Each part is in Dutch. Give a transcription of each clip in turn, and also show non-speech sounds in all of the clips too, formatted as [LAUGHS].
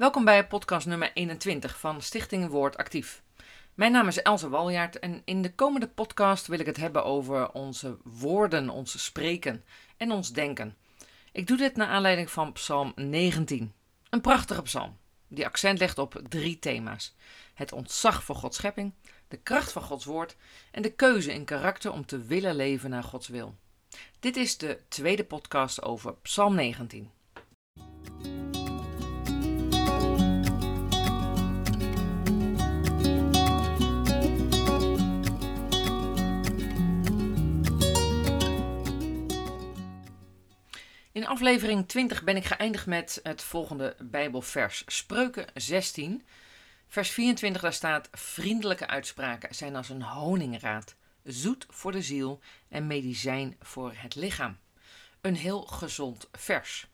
Welkom bij podcast nummer 21 van Stichting Woord Actief. Mijn naam is Elze Waljaard en in de komende podcast wil ik het hebben over onze woorden, ons spreken en ons denken. Ik doe dit naar aanleiding van Psalm 19. Een prachtige psalm die accent legt op drie thema's: het ontzag voor Gods schepping, de kracht van Gods woord en de keuze in karakter om te willen leven naar Gods wil. Dit is de tweede podcast over Psalm 19. In aflevering 20 ben ik geëindigd met het volgende Bijbelvers. Spreuken 16, vers 24, daar staat: Vriendelijke uitspraken zijn als een honingraad, zoet voor de ziel en medicijn voor het lichaam. Een heel gezond vers.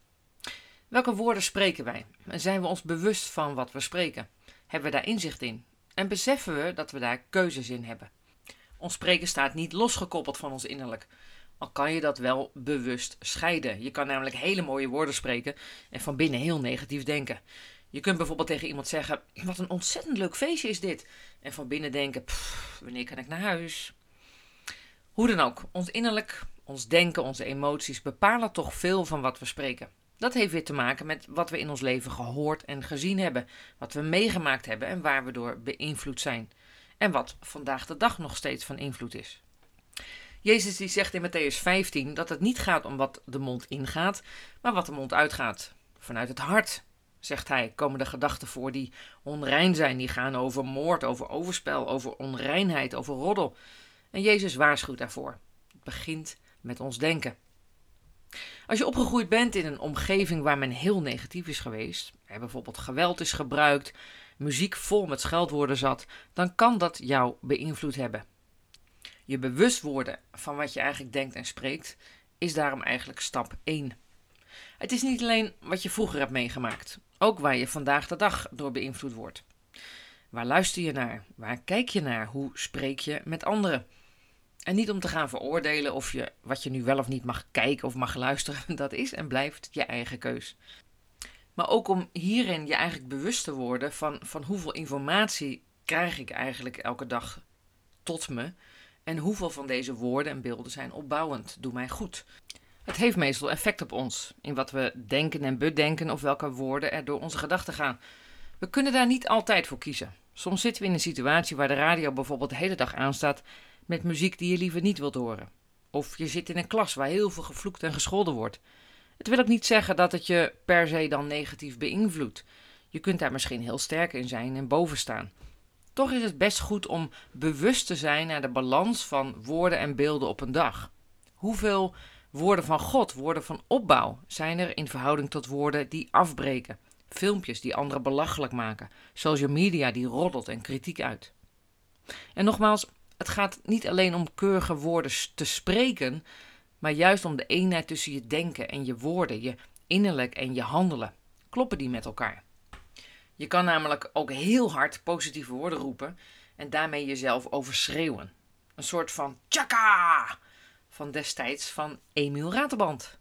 Welke woorden spreken wij? Zijn we ons bewust van wat we spreken? Hebben we daar inzicht in? En beseffen we dat we daar keuzes in hebben? Ons spreken staat niet losgekoppeld van ons innerlijk. Al kan je dat wel bewust scheiden. Je kan namelijk hele mooie woorden spreken en van binnen heel negatief denken. Je kunt bijvoorbeeld tegen iemand zeggen: [CLEARS THROAT] Wat een ontzettend leuk feestje is dit. En van binnen denken: Wanneer kan ik naar huis? Hoe dan ook, ons innerlijk, ons denken, onze emoties bepalen toch veel van wat we spreken. Dat heeft weer te maken met wat we in ons leven gehoord en gezien hebben, wat we meegemaakt hebben en waar we door beïnvloed zijn. En wat vandaag de dag nog steeds van invloed is. Jezus die zegt in Matthäus 15 dat het niet gaat om wat de mond ingaat, maar wat de mond uitgaat. Vanuit het hart, zegt hij, komen de gedachten voor die onrein zijn. Die gaan over moord, over overspel, over onreinheid, over roddel. En Jezus waarschuwt daarvoor. Het begint met ons denken. Als je opgegroeid bent in een omgeving waar men heel negatief is geweest, bijvoorbeeld geweld is gebruikt, muziek vol met scheldwoorden zat, dan kan dat jou beïnvloed hebben. Je bewust worden van wat je eigenlijk denkt en spreekt, is daarom eigenlijk stap 1. Het is niet alleen wat je vroeger hebt meegemaakt, ook waar je vandaag de dag door beïnvloed wordt. Waar luister je naar? Waar kijk je naar? Hoe spreek je met anderen? En niet om te gaan veroordelen of je wat je nu wel of niet mag kijken of mag luisteren, [LAUGHS] dat is en blijft je eigen keus. Maar ook om hierin je eigenlijk bewust te worden van, van hoeveel informatie krijg ik eigenlijk elke dag tot me en hoeveel van deze woorden en beelden zijn opbouwend? Doe mij goed. Het heeft meestal effect op ons, in wat we denken en bedenken of welke woorden er door onze gedachten gaan. We kunnen daar niet altijd voor kiezen. Soms zitten we in een situatie waar de radio bijvoorbeeld de hele dag aanstaat met muziek die je liever niet wilt horen. Of je zit in een klas waar heel veel gevloekt en gescholden wordt. Het wil ook niet zeggen dat het je per se dan negatief beïnvloedt. Je kunt daar misschien heel sterk in zijn en boven staan. Toch is het best goed om bewust te zijn naar de balans van woorden en beelden op een dag. Hoeveel woorden van God, woorden van opbouw, zijn er in verhouding tot woorden die afbreken? Filmpjes die anderen belachelijk maken, social media die roddelt en kritiek uit. En nogmaals, het gaat niet alleen om keurige woorden te spreken, maar juist om de eenheid tussen je denken en je woorden, je innerlijk en je handelen. Kloppen die met elkaar? Je kan namelijk ook heel hard positieve woorden roepen en daarmee jezelf overschreeuwen. Een soort van tjaka van destijds van Emiel Raterband.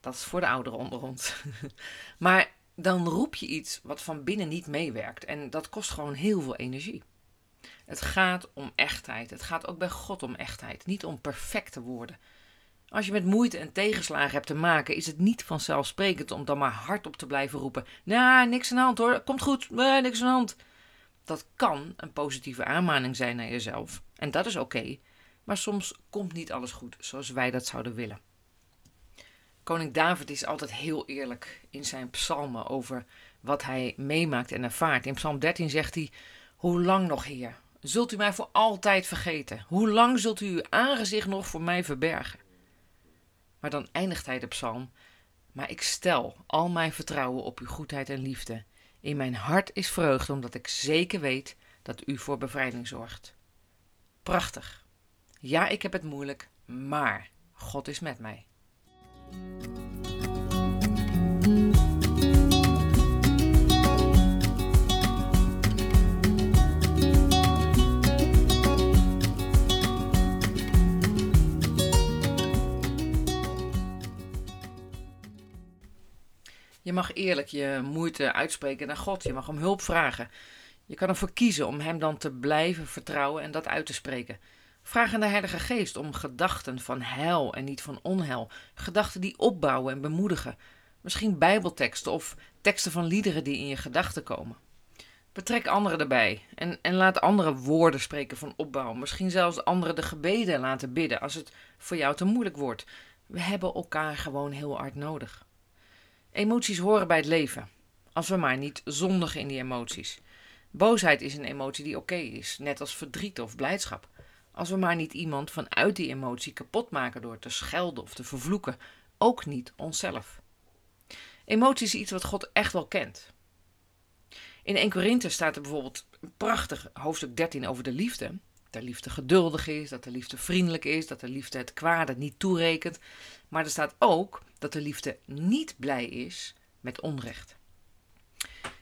Dat is voor de ouderen onder ons. [LAUGHS] maar dan roep je iets wat van binnen niet meewerkt en dat kost gewoon heel veel energie. Het gaat om echtheid. Het gaat ook bij God om echtheid, niet om perfecte woorden. Als je met moeite en tegenslagen hebt te maken, is het niet vanzelfsprekend om dan maar hardop te blijven roepen: Nou, niks aan de hand hoor, komt goed, niks aan de hand. Dat kan een positieve aanmaning zijn naar jezelf. En dat is oké, maar soms komt niet alles goed zoals wij dat zouden willen. Koning David is altijd heel eerlijk in zijn psalmen over wat hij meemaakt en ervaart. In Psalm 13 zegt hij: Hoe lang nog, Heer? Zult u mij voor altijd vergeten? Hoe lang zult u uw aangezicht nog voor mij verbergen? Maar dan eindigt hij de psalm. Maar ik stel al mijn vertrouwen op uw goedheid en liefde. In mijn hart is vreugde, omdat ik zeker weet dat u voor bevrijding zorgt. Prachtig. Ja, ik heb het moeilijk, maar God is met mij. Je mag eerlijk je moeite uitspreken naar God. Je mag om hulp vragen. Je kan ervoor kiezen om Hem dan te blijven vertrouwen en dat uit te spreken. Vraag aan de Heilige Geest om gedachten van heil en niet van onheil. Gedachten die opbouwen en bemoedigen. Misschien Bijbelteksten of teksten van liederen die in je gedachten komen. Betrek anderen erbij en, en laat anderen woorden spreken van opbouw. Misschien zelfs anderen de gebeden laten bidden als het voor jou te moeilijk wordt. We hebben elkaar gewoon heel hard nodig. Emoties horen bij het leven, als we maar niet zondigen in die emoties. Boosheid is een emotie die oké is, net als verdriet of blijdschap. Als we maar niet iemand vanuit die emotie kapot maken door te schelden of te vervloeken, ook niet onszelf. Emotie is iets wat God echt wel kent. In 1 Korinthe staat er bijvoorbeeld een prachtig hoofdstuk 13 over de liefde. De liefde geduldig is, dat de liefde vriendelijk is, dat de liefde het kwade niet toerekent. Maar er staat ook dat de liefde niet blij is met onrecht.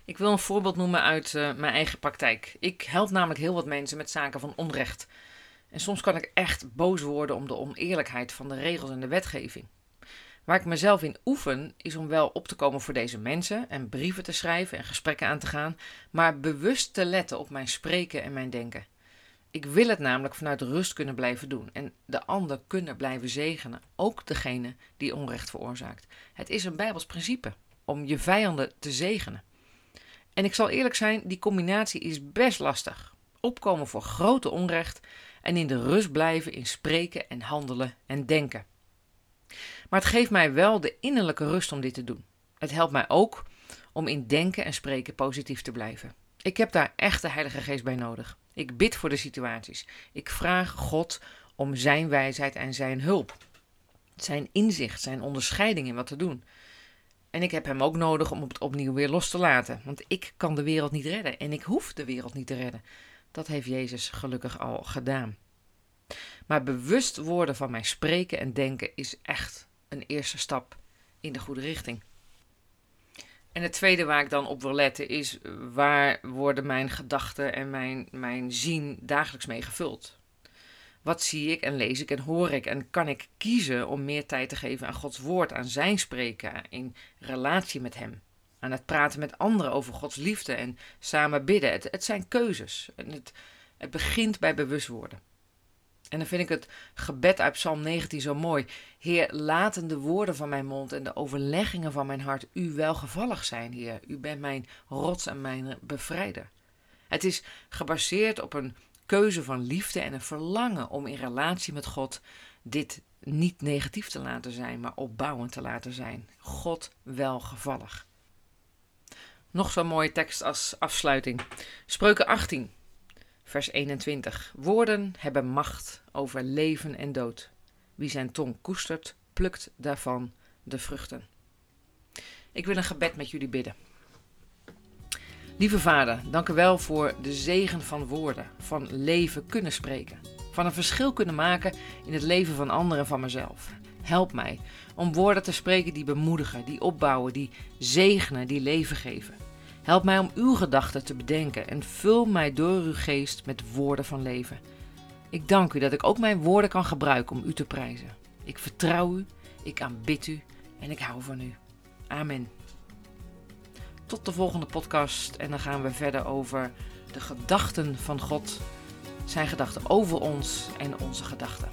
Ik wil een voorbeeld noemen uit uh, mijn eigen praktijk. Ik help namelijk heel wat mensen met zaken van onrecht. En soms kan ik echt boos worden om de oneerlijkheid van de regels en de wetgeving. Waar ik mezelf in oefen, is om wel op te komen voor deze mensen en brieven te schrijven en gesprekken aan te gaan, maar bewust te letten op mijn spreken en mijn denken. Ik wil het namelijk vanuit rust kunnen blijven doen en de ander kunnen blijven zegenen, ook degene die onrecht veroorzaakt. Het is een Bijbels principe om je vijanden te zegenen. En ik zal eerlijk zijn, die combinatie is best lastig. Opkomen voor grote onrecht en in de rust blijven in spreken en handelen en denken. Maar het geeft mij wel de innerlijke rust om dit te doen. Het helpt mij ook om in denken en spreken positief te blijven. Ik heb daar echt de Heilige Geest bij nodig. Ik bid voor de situaties. Ik vraag God om zijn wijsheid en zijn hulp. Zijn inzicht, zijn onderscheiding in wat te doen. En ik heb hem ook nodig om het opnieuw weer los te laten. Want ik kan de wereld niet redden en ik hoef de wereld niet te redden. Dat heeft Jezus gelukkig al gedaan. Maar bewust worden van mijn spreken en denken is echt een eerste stap in de goede richting. En het tweede waar ik dan op wil letten is waar worden mijn gedachten en mijn, mijn zien dagelijks mee gevuld? Wat zie ik en lees ik en hoor ik? En kan ik kiezen om meer tijd te geven aan Gods woord, aan zijn spreken, in relatie met Hem? Aan het praten met anderen over Gods liefde en samen bidden. Het, het zijn keuzes. En het, het begint bij bewust worden. En dan vind ik het gebed uit Psalm 19 zo mooi. Heer, laten de woorden van mijn mond en de overleggingen van mijn hart u welgevallig zijn, Heer. U bent mijn rots en mijn bevrijder. Het is gebaseerd op een keuze van liefde en een verlangen om in relatie met God dit niet negatief te laten zijn, maar opbouwend te laten zijn. God welgevallig. Nog zo'n mooie tekst als afsluiting. Spreuken 18, vers 21. Woorden hebben macht over leven en dood. Wie zijn tong koestert, plukt daarvan de vruchten. Ik wil een gebed met jullie bidden. Lieve Vader, dank u wel voor de zegen van woorden, van leven kunnen spreken, van een verschil kunnen maken in het leven van anderen en van mezelf. Help mij om woorden te spreken die bemoedigen, die opbouwen, die zegenen, die leven geven. Help mij om uw gedachten te bedenken en vul mij door uw geest met woorden van leven. Ik dank u dat ik ook mijn woorden kan gebruiken om u te prijzen. Ik vertrouw u, ik aanbid u en ik hou van u. Amen. Tot de volgende podcast en dan gaan we verder over de gedachten van God, zijn gedachten over ons en onze gedachten.